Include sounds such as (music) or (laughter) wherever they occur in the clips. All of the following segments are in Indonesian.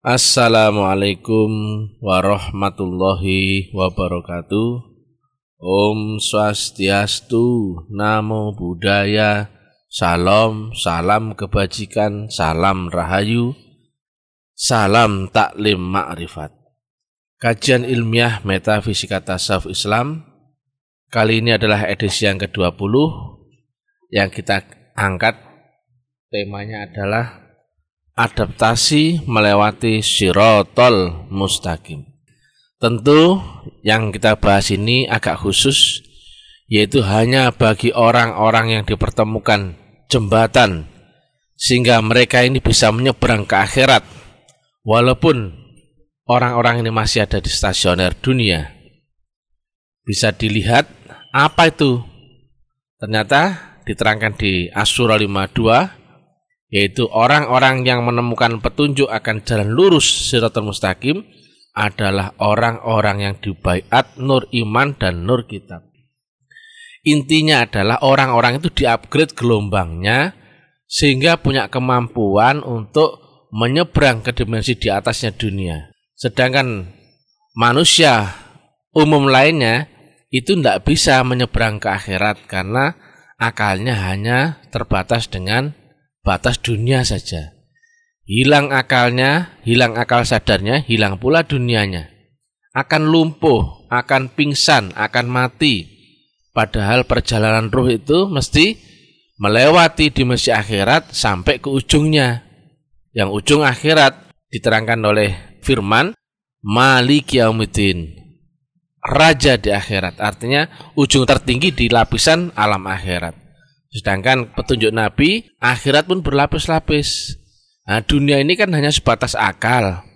Assalamualaikum warahmatullahi wabarakatuh. Om Swastiastu, Namo Buddhaya, Salam, salam kebajikan, salam rahayu, salam taklim ma'rifat. Kajian ilmiah metafisika tasawuf Islam kali ini adalah edisi yang ke-20 yang kita angkat temanya adalah adaptasi melewati sirotol mustaqim. Tentu yang kita bahas ini agak khusus, yaitu hanya bagi orang-orang yang dipertemukan jembatan, sehingga mereka ini bisa menyeberang ke akhirat, walaupun orang-orang ini masih ada di stasioner dunia. Bisa dilihat apa itu? Ternyata diterangkan di Asura 52 yaitu orang-orang yang menemukan petunjuk akan jalan lurus siratul mustaqim adalah orang-orang yang dibaiat nur iman dan nur kitab. Intinya adalah orang-orang itu diupgrade gelombangnya sehingga punya kemampuan untuk menyeberang ke dimensi di atasnya dunia. Sedangkan manusia umum lainnya itu tidak bisa menyeberang ke akhirat karena akalnya hanya terbatas dengan batas dunia saja. Hilang akalnya, hilang akal sadarnya, hilang pula dunianya. Akan lumpuh, akan pingsan, akan mati. Padahal perjalanan ruh itu mesti melewati dimensi akhirat sampai ke ujungnya. Yang ujung akhirat diterangkan oleh firman Malik Yaumiddin. Raja di akhirat artinya ujung tertinggi di lapisan alam akhirat. Sedangkan petunjuk Nabi, akhirat pun berlapis-lapis. Nah, dunia ini kan hanya sebatas akal.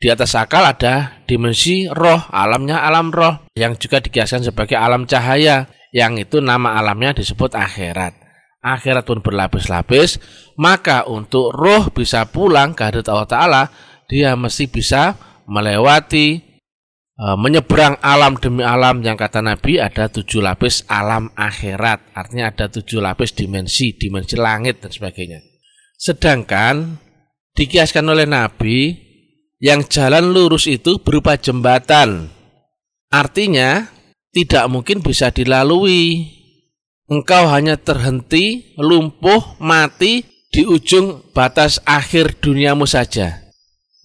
Di atas akal ada dimensi roh, alamnya alam roh, yang juga dikiaskan sebagai alam cahaya, yang itu nama alamnya disebut akhirat. Akhirat pun berlapis-lapis, maka untuk roh bisa pulang ke hadirat Allah Ta'ala, dia mesti bisa melewati menyeberang alam demi alam yang kata Nabi ada tujuh lapis alam akhirat. Artinya ada tujuh lapis dimensi dimensi langit dan sebagainya. Sedangkan dikiaskan oleh Nabi yang jalan lurus itu berupa jembatan. Artinya tidak mungkin bisa dilalui. Engkau hanya terhenti lumpuh mati di ujung batas akhir duniamu saja.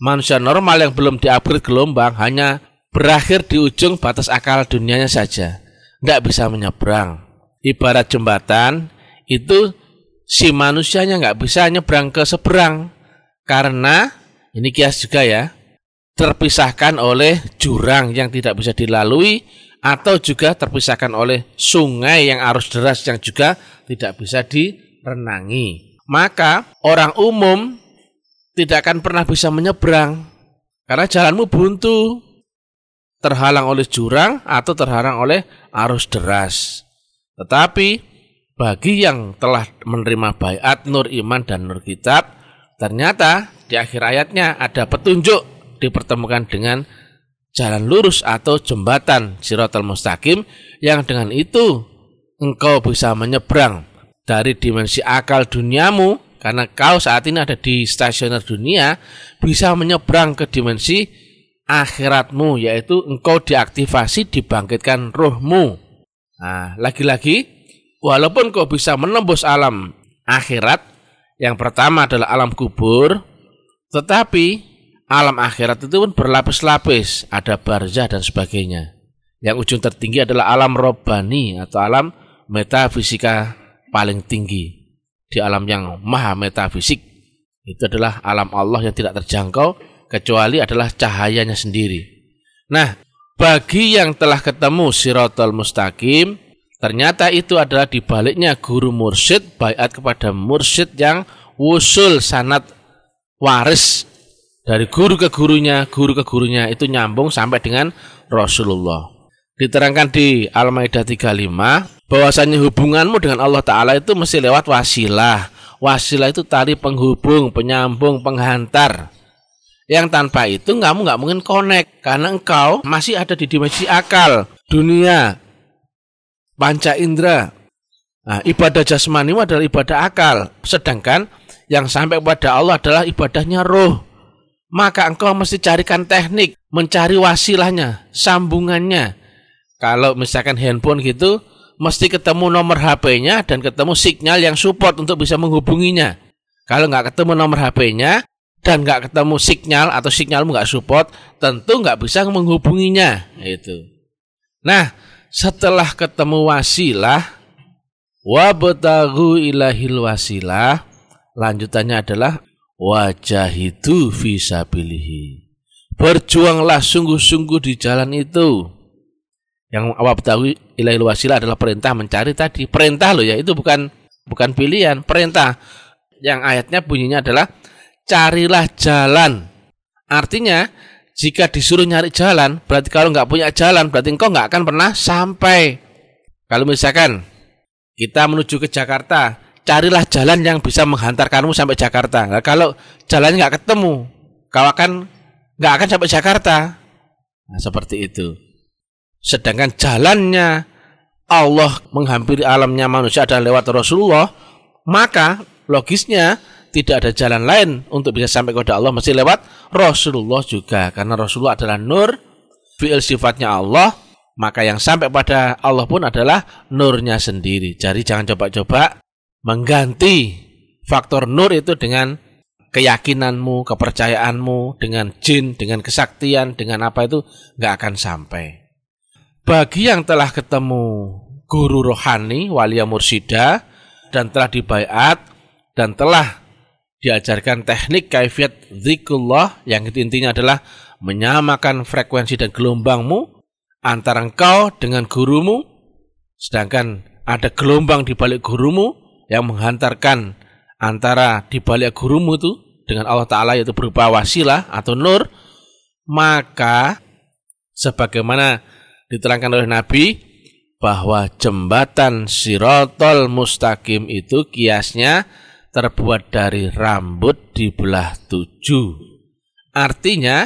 Manusia normal yang belum diupgrade gelombang hanya berakhir di ujung batas akal dunianya saja. Tidak bisa menyeberang. Ibarat jembatan, itu si manusianya nggak bisa nyebrang ke seberang. Karena, ini kias juga ya, terpisahkan oleh jurang yang tidak bisa dilalui atau juga terpisahkan oleh sungai yang arus deras yang juga tidak bisa direnangi. Maka orang umum tidak akan pernah bisa menyeberang karena jalanmu buntu, terhalang oleh jurang atau terhalang oleh arus deras. Tetapi bagi yang telah menerima bayat nur iman dan nur kitab, ternyata di akhir ayatnya ada petunjuk dipertemukan dengan jalan lurus atau jembatan Siratal Mustaqim yang dengan itu engkau bisa menyeberang dari dimensi akal duniamu karena kau saat ini ada di stasioner dunia bisa menyeberang ke dimensi akhiratmu yaitu engkau diaktifasi dibangkitkan rohmu. Nah, lagi-lagi walaupun kau bisa menembus alam akhirat yang pertama adalah alam kubur, tetapi alam akhirat itu pun berlapis-lapis, ada barzah dan sebagainya. Yang ujung tertinggi adalah alam robbani atau alam metafisika paling tinggi. Di alam yang maha metafisik, itu adalah alam Allah yang tidak terjangkau kecuali adalah cahayanya sendiri. Nah, bagi yang telah ketemu Siratul Mustaqim, ternyata itu adalah dibaliknya guru mursyid bayat kepada mursyid yang wusul sanat waris dari guru ke gurunya, guru ke gurunya itu nyambung sampai dengan Rasulullah. Diterangkan di Al-Maidah 35 bahwasanya hubunganmu dengan Allah Ta'ala itu mesti lewat wasilah. Wasilah itu tali penghubung, penyambung, penghantar yang tanpa itu kamu nggak mungkin connect karena engkau masih ada di dimensi akal, dunia, panca indera. Nah, ibadah jasmani adalah ibadah akal, sedangkan yang sampai kepada Allah adalah ibadahnya roh. maka engkau mesti carikan teknik, mencari wasilahnya, sambungannya. Kalau misalkan handphone gitu, mesti ketemu nomor HP-nya dan ketemu sinyal yang support untuk bisa menghubunginya. Kalau nggak ketemu nomor HP-nya dan nggak ketemu sinyal atau sinyalmu nggak support, tentu nggak bisa menghubunginya. Itu. Nah, setelah ketemu wasilah, wabtagu ilahil wasilah, lanjutannya adalah wajah itu visabilihi. Berjuanglah sungguh-sungguh di jalan itu. Yang wabtagu ilahil wasilah adalah perintah mencari tadi. Perintah loh ya, itu bukan bukan pilihan, perintah. Yang ayatnya bunyinya adalah carilah jalan. Artinya, jika disuruh nyari jalan, berarti kalau nggak punya jalan, berarti engkau nggak akan pernah sampai. Kalau misalkan kita menuju ke Jakarta, carilah jalan yang bisa menghantarkanmu sampai Jakarta. Nah, kalau jalannya nggak ketemu, kau akan nggak akan sampai Jakarta. Nah, seperti itu. Sedangkan jalannya Allah menghampiri alamnya manusia adalah lewat Rasulullah, maka logisnya tidak ada jalan lain untuk bisa sampai kepada Allah mesti lewat Rasulullah juga karena Rasulullah adalah nur fi'il sifatnya Allah maka yang sampai pada Allah pun adalah nurnya sendiri jadi jangan coba-coba mengganti faktor nur itu dengan keyakinanmu, kepercayaanmu, dengan jin, dengan kesaktian, dengan apa itu nggak akan sampai. Bagi yang telah ketemu guru rohani, wali mursida, dan telah dibayat, dan telah diajarkan teknik kaifiat zikrullah yang intinya adalah menyamakan frekuensi dan gelombangmu antara engkau dengan gurumu. Sedangkan ada gelombang di balik gurumu yang menghantarkan antara di balik gurumu itu dengan Allah Ta'ala yaitu berupa wasilah atau nur maka sebagaimana diterangkan oleh Nabi bahwa jembatan sirotol mustaqim itu kiasnya terbuat dari rambut dibelah tujuh. Artinya,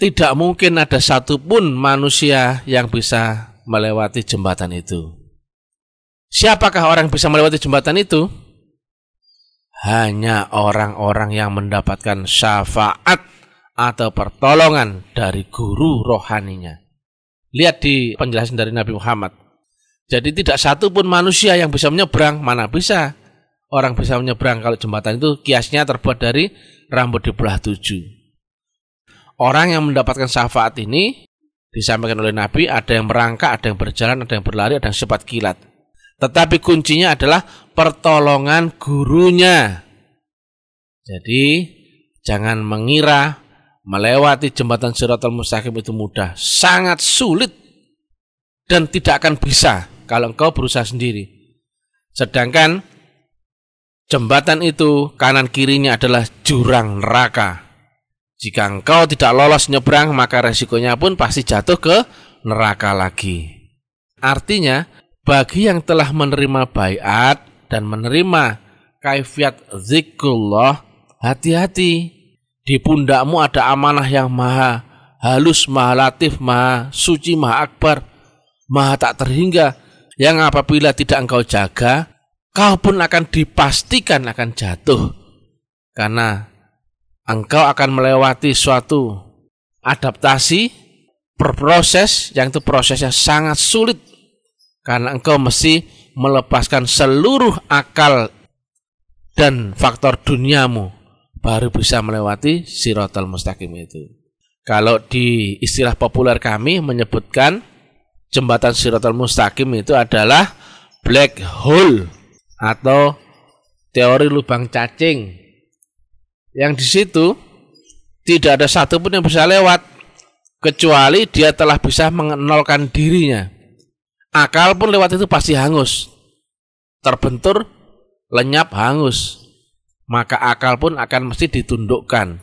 tidak mungkin ada satupun manusia yang bisa melewati jembatan itu. Siapakah orang yang bisa melewati jembatan itu? Hanya orang-orang yang mendapatkan syafaat atau pertolongan dari guru rohaninya. Lihat di penjelasan dari Nabi Muhammad. Jadi tidak satu pun manusia yang bisa menyeberang, mana bisa orang bisa menyeberang kalau jembatan itu kiasnya terbuat dari rambut di belah tujuh. Orang yang mendapatkan syafaat ini disampaikan oleh Nabi ada yang merangkak, ada yang berjalan, ada yang berlari, ada yang cepat kilat. Tetapi kuncinya adalah pertolongan gurunya. Jadi jangan mengira melewati jembatan Siratul Mustaqim itu mudah, sangat sulit dan tidak akan bisa kalau engkau berusaha sendiri. Sedangkan Jembatan itu kanan kirinya adalah jurang neraka. Jika engkau tidak lolos nyebrang, maka resikonya pun pasti jatuh ke neraka lagi. Artinya, bagi yang telah menerima bayat dan menerima kaifiat zikrullah, hati-hati. Di pundakmu ada amanah yang maha halus, maha latif, maha suci, maha akbar, maha tak terhingga, yang apabila tidak engkau jaga, kau pun akan dipastikan akan jatuh. Karena engkau akan melewati suatu adaptasi berproses yang itu prosesnya sangat sulit. Karena engkau mesti melepaskan seluruh akal dan faktor duniamu baru bisa melewati sirotol mustaqim itu. Kalau di istilah populer kami menyebutkan jembatan sirotol mustaqim itu adalah black hole atau teori lubang cacing yang di situ tidak ada satupun yang bisa lewat kecuali dia telah bisa mengenolkan dirinya. Akal pun lewat itu pasti hangus. Terbentur, lenyap, hangus. Maka akal pun akan mesti ditundukkan.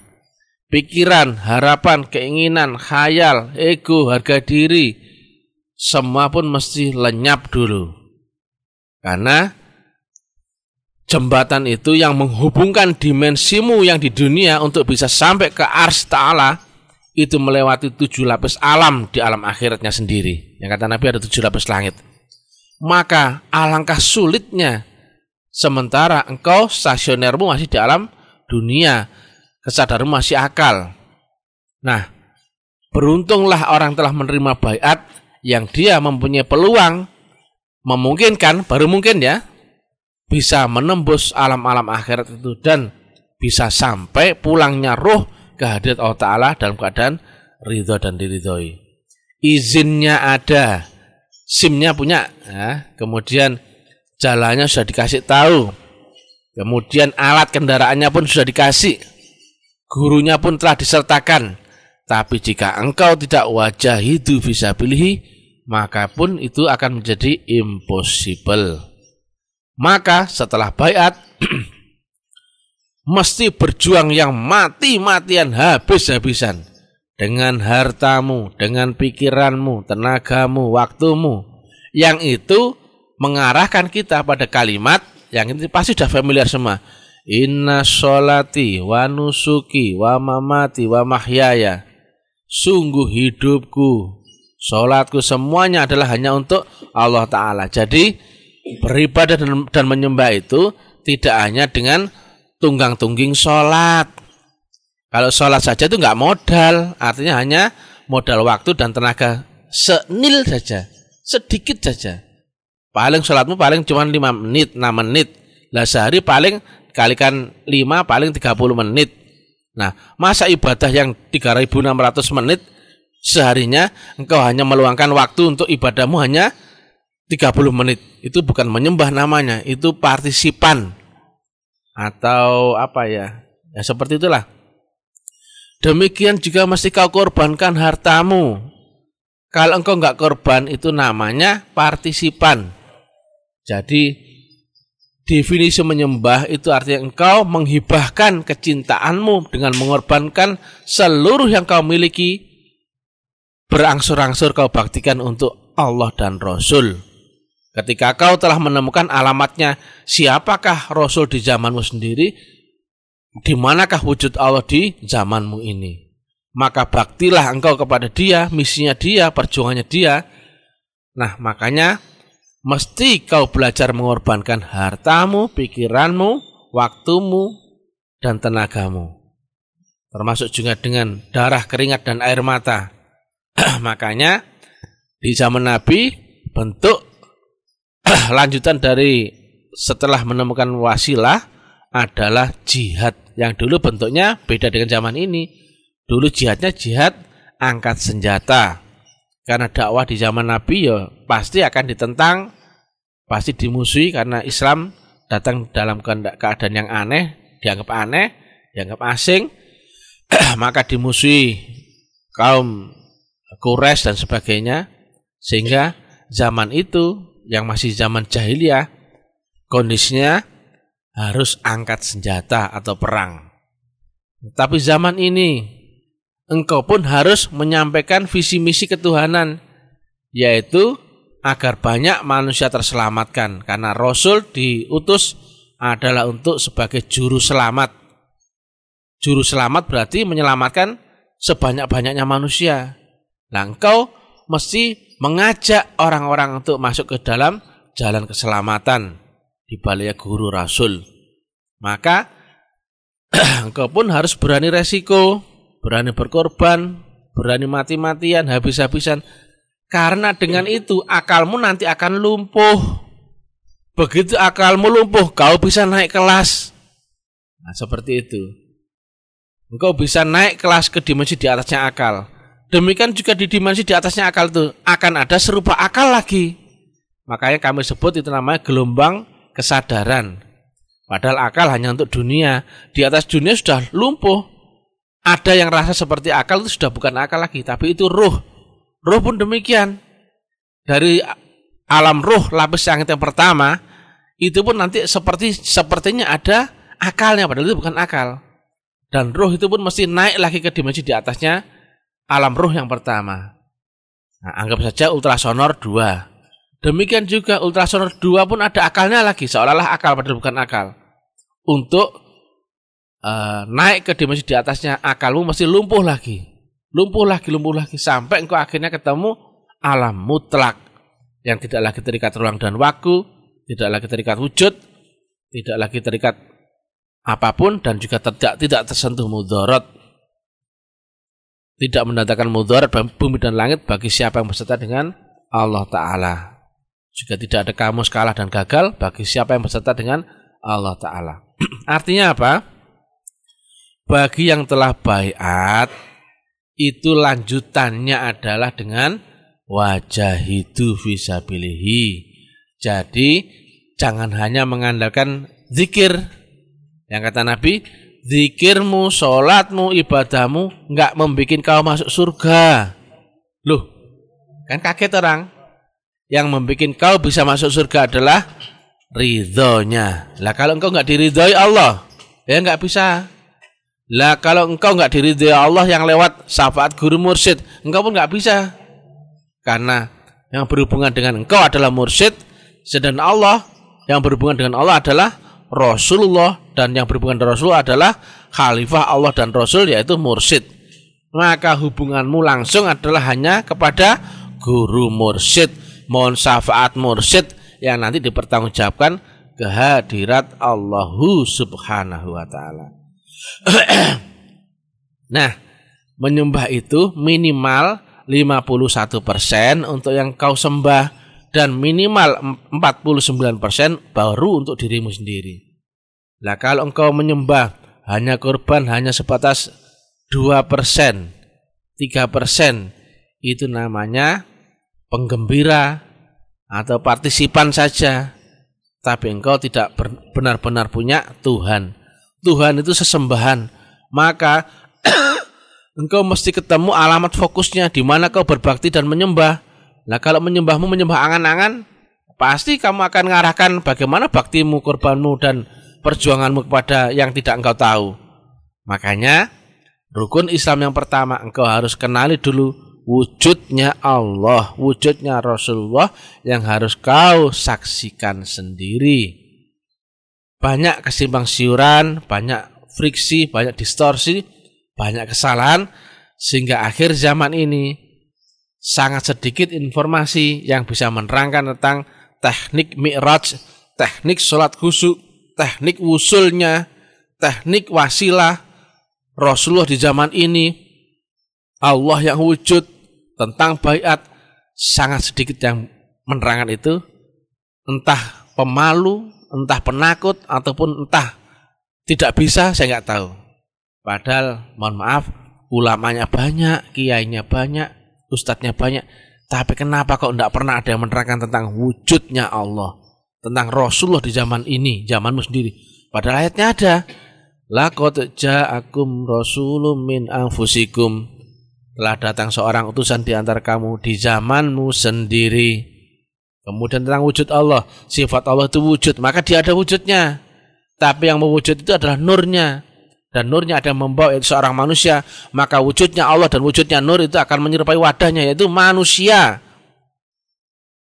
Pikiran, harapan, keinginan, khayal, ego, harga diri, semua pun mesti lenyap dulu. Karena jembatan itu yang menghubungkan dimensimu yang di dunia untuk bisa sampai ke ars ta'ala itu melewati tujuh lapis alam di alam akhiratnya sendiri. Yang kata Nabi ada tujuh lapis langit. Maka alangkah sulitnya sementara engkau stasionermu masih di alam dunia. kesadaran masih akal. Nah, beruntunglah orang telah menerima bayat yang dia mempunyai peluang memungkinkan, baru mungkin ya, bisa menembus alam-alam akhirat itu dan bisa sampai pulangnya roh ke hadirat Allah Ta'ala dalam keadaan ridho dan diridhoi. Izinnya ada, SIM-nya punya, ya. kemudian jalannya sudah dikasih tahu, kemudian alat kendaraannya pun sudah dikasih, gurunya pun telah disertakan. Tapi jika engkau tidak wajah hidup bisa pilih, maka pun itu akan menjadi impossible. Maka setelah bayat, (clears throat) mesti berjuang yang mati-matian habis-habisan dengan hartamu, dengan pikiranmu, tenagamu, waktumu. Yang itu mengarahkan kita pada kalimat yang ini pasti sudah familiar semua. Inna sholati wa nusuki wa mamati wa mahyaya. Sungguh hidupku, sholatku semuanya adalah hanya untuk Allah Ta'ala. Jadi beribadah dan, dan menyembah itu tidak hanya dengan tunggang-tungging sholat. Kalau sholat saja itu nggak modal, artinya hanya modal waktu dan tenaga senil saja, sedikit saja. Paling sholatmu paling cuma 5 menit, 6 menit. Lah sehari paling kalikan 5 paling 30 menit. Nah, masa ibadah yang 3600 menit seharinya engkau hanya meluangkan waktu untuk ibadahmu hanya 30 menit. Itu bukan menyembah namanya, itu partisipan. Atau apa ya? Ya seperti itulah. Demikian juga mesti kau korbankan hartamu. Kalau engkau enggak korban itu namanya partisipan. Jadi Definisi menyembah itu artinya engkau menghibahkan kecintaanmu dengan mengorbankan seluruh yang kau miliki berangsur-angsur kau baktikan untuk Allah dan Rasul. Ketika kau telah menemukan alamatnya siapakah Rasul di zamanmu sendiri, di manakah wujud Allah di zamanmu ini. Maka baktilah engkau kepada dia, misinya dia, perjuangannya dia. Nah makanya mesti kau belajar mengorbankan hartamu, pikiranmu, waktumu, dan tenagamu. Termasuk juga dengan darah, keringat, dan air mata. (clears throat) Makanya di zaman Nabi bentuk lanjutan dari setelah menemukan wasilah adalah jihad. Yang dulu bentuknya beda dengan zaman ini. Dulu jihadnya jihad angkat senjata. Karena dakwah di zaman Nabi ya pasti akan ditentang pasti dimusuhi karena Islam datang dalam keadaan yang aneh, dianggap aneh, dianggap asing, (clears throat) maka dimusuhi kaum Quraisy dan sebagainya, sehingga zaman itu yang masih zaman jahiliyah, kondisinya harus angkat senjata atau perang. Tapi zaman ini engkau pun harus menyampaikan visi misi ketuhanan, yaitu agar banyak manusia terselamatkan karena Rasul diutus adalah untuk sebagai juru selamat. Juru selamat berarti menyelamatkan sebanyak-banyaknya manusia. Nah, engkau mesti mengajak orang-orang untuk masuk ke dalam jalan keselamatan di balik guru Rasul. Maka (clears throat) engkau pun harus berani resiko, berani berkorban, berani mati-matian, habis-habisan karena dengan itu akalmu nanti akan lumpuh. Begitu akalmu lumpuh, kau bisa naik kelas. Nah, seperti itu. Engkau bisa naik kelas ke dimensi di atasnya akal. Demikian juga di dimensi di atasnya akal itu akan ada serupa akal lagi. Makanya kami sebut itu namanya gelombang kesadaran. Padahal akal hanya untuk dunia. Di atas dunia sudah lumpuh. Ada yang rasa seperti akal itu sudah bukan akal lagi, tapi itu ruh Roh pun demikian. Dari alam roh lapis yang yang pertama itu pun nanti seperti sepertinya ada akalnya padahal itu bukan akal. Dan roh itu pun mesti naik lagi ke dimensi di atasnya alam roh yang pertama. Nah, anggap saja ultrasonor 2. Demikian juga ultrasonor 2 pun ada akalnya lagi, seolah-olah akal padahal bukan akal. Untuk uh, naik ke dimensi di atasnya akalmu mesti lumpuh lagi lumpuh lagi, lumpuh lagi sampai engkau akhirnya ketemu alam mutlak yang tidak lagi terikat ruang dan waktu, tidak lagi terikat wujud, tidak lagi terikat apa pun dan juga tidak tidak tersentuh mudarat tidak mendatangkan mudarat bumi dan langit bagi siapa yang berserta dengan Allah Ta'ala. Juga tidak ada kamus kalah dan gagal bagi siapa yang berserta dengan Allah Ta'ala. (clears throat) Artinya apa? Bagi yang telah bayat, itu lanjutannya adalah dengan wajah itu visabilihi. Jadi jangan hanya mengandalkan zikir. Yang kata Nabi, zikirmu, sholatmu, ibadahmu nggak membuat kau masuk surga. Loh, kan kaget orang. Yang membuat kau bisa masuk surga adalah ridhonya. Lah kalau engkau nggak diridhoi Allah, ya nggak bisa. Lah kalau engkau nggak diridhoi Allah yang lewat syafaat guru mursyid, engkau pun nggak bisa. Karena yang berhubungan dengan engkau adalah mursyid, sedangkan Allah yang berhubungan dengan Allah adalah Rasulullah dan yang berhubungan dengan Rasul adalah khalifah Allah dan Rasul yaitu mursyid. Maka hubunganmu langsung adalah hanya kepada guru mursyid, mohon syafaat mursyid yang nanti dipertanggungjawabkan kehadirat Allahu Subhanahu wa taala. (clears throat) nah, menyembah itu minimal 51% untuk yang kau sembah dan minimal 49% baru untuk dirimu sendiri. Nah kalau engkau menyembah hanya korban hanya sebatas 2%, 3% itu namanya penggembira atau partisipan saja. Tapi engkau tidak benar-benar punya Tuhan. Tuhan itu sesembahan. Maka (coughs) engkau mesti ketemu alamat fokusnya di mana kau berbakti dan menyembah. Nah kalau menyembahmu menyembah angan-angan, pasti kamu akan mengarahkan bagaimana baktimu, korbanmu, dan perjuanganmu kepada yang tidak engkau tahu. Makanya rukun Islam yang pertama engkau harus kenali dulu wujudnya Allah, wujudnya Rasulullah yang harus kau saksikan sendiri. Banyak kesimpang siuran, banyak friksi, banyak distorsi, banyak kesalahan sehingga akhir zaman ini sangat sedikit informasi yang bisa menerangkan tentang teknik mi'raj, teknik sholat khusyuk, teknik wusulnya, teknik wasilah Rasulullah di zaman ini, Allah yang wujud tentang bayat sangat sedikit yang menerangkan itu, entah pemalu, entah penakut ataupun entah tidak bisa saya nggak tahu. Padahal mohon maaf ulamanya banyak, kiainya banyak, ustadznya banyak. Tapi kenapa kok tidak pernah ada yang menerangkan tentang wujudnya Allah, tentang Rasulullah di zaman ini, zamanmu sendiri. Padahal ayatnya ada. Laqad ja'akum rasulun min anfusikum. Telah datang seorang utusan di antara kamu di zamanmu sendiri. Kemudian tentang wujud Allah, sifat Allah itu wujud, maka dia ada wujudnya. Tapi yang mewujud itu adalah nurnya dan nurnya ada yang membawa yaitu seorang manusia, maka wujudnya Allah dan wujudnya nur itu akan menyerupai wadahnya yaitu manusia.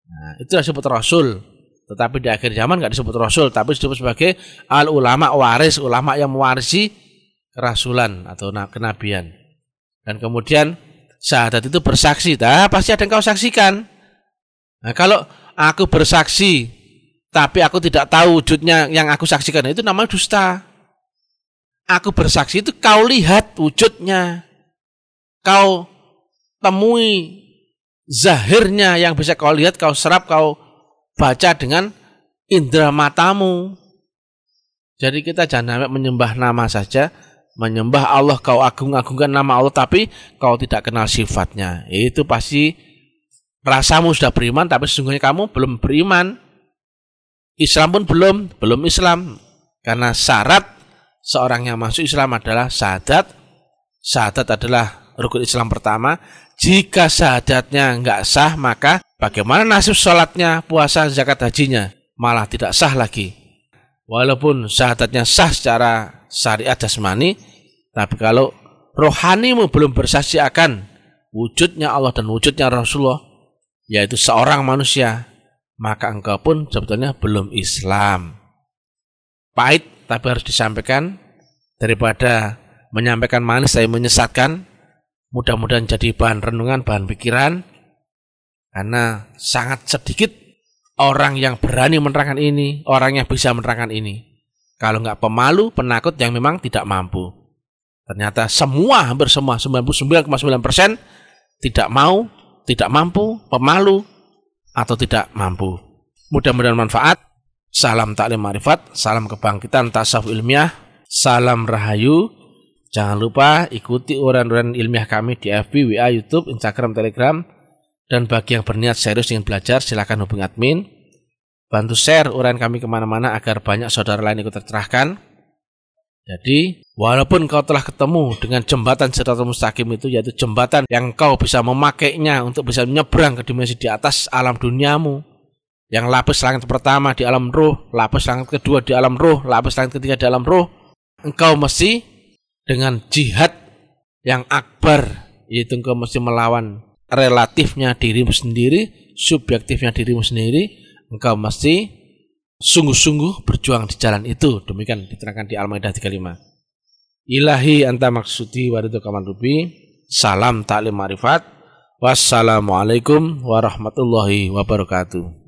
Nah, itu disebut rasul. Tetapi di akhir zaman nggak disebut rasul, tapi disebut sebagai al ulama waris, ulama yang mewarisi kerasulan atau kenabian. Dan kemudian syahadat itu bersaksi, nah, pasti ada yang kau saksikan. Nah, kalau aku bersaksi tapi aku tidak tahu wujudnya yang aku saksikan itu namanya dusta. Aku bersaksi itu kau lihat wujudnya. Kau temui zahirnya yang bisa kau lihat, kau serap, kau baca dengan indera matamu. Jadi kita jangan menyembah nama saja, menyembah Allah kau agung-agungkan nama Allah tapi kau tidak kenal sifatnya. Itu pasti rasamu sudah beriman tapi sesungguhnya kamu belum beriman. Islam pun belum, belum Islam. Karena syarat seorang yang masuk Islam adalah syahadat. Syahadat adalah rukun Islam pertama. Jika syahadatnya enggak sah, maka bagaimana nasib sholatnya, puasa, zakat, hajinya? Malah tidak sah lagi. Walaupun syahadatnya sah secara syariat jasmani, tapi kalau rohanimu belum bersaksi akan wujudnya Allah dan wujudnya Rasulullah, yaitu seorang manusia, maka engkau pun sebetulnya belum Islam. Pahit tapi harus disampaikan daripada menyampaikan manis saya menyesatkan mudah-mudahan jadi bahan renungan bahan pikiran karena sangat sedikit orang yang berani menerangkan ini orang yang bisa menerangkan ini Kalau nggak pemalu, penakut yang memang tidak mampu. Ternyata semua, hampir semua, 99,9% tidak mau, tidak mampu, pemalu, atau tidak mampu. Mudah-mudahan manfaat. Salam taklim marifat, salam kebangkitan tasawuf ilmiah, salam rahayu. Jangan lupa ikuti uran-uran ilmiah kami di FB, WA, YouTube, Instagram, Telegram. Dan bagi yang berniat serius ingin belajar, silakan hubungi admin. Bantu share uran kami ke mana-mana agar banyak saudara lain ikut tercerahkan. Jadi, walaupun kau telah ketemu dengan jembatan Siratul Mustaqim itu, yaitu jembatan yang kau bisa memakainya untuk bisa menyeberang ke dimensi di atas alam duniamu. Yang lapis langit pertama di alam roh, lapis langit kedua di alam roh, lapis langit ketiga di alam roh. Engkau mesti dengan jihad yang akbar, yaitu engkau mesti melawan relatifnya dirimu sendiri, subjektifnya dirimu sendiri, engkau mesti sungguh-sungguh berjuang di jalan itu. Demikian diterangkan di Al-Maidah 35. Ilahi anta maksudi waridu rubi. Salam taklim marifat. Wassalamualaikum warahmatullahi wabarakatuh.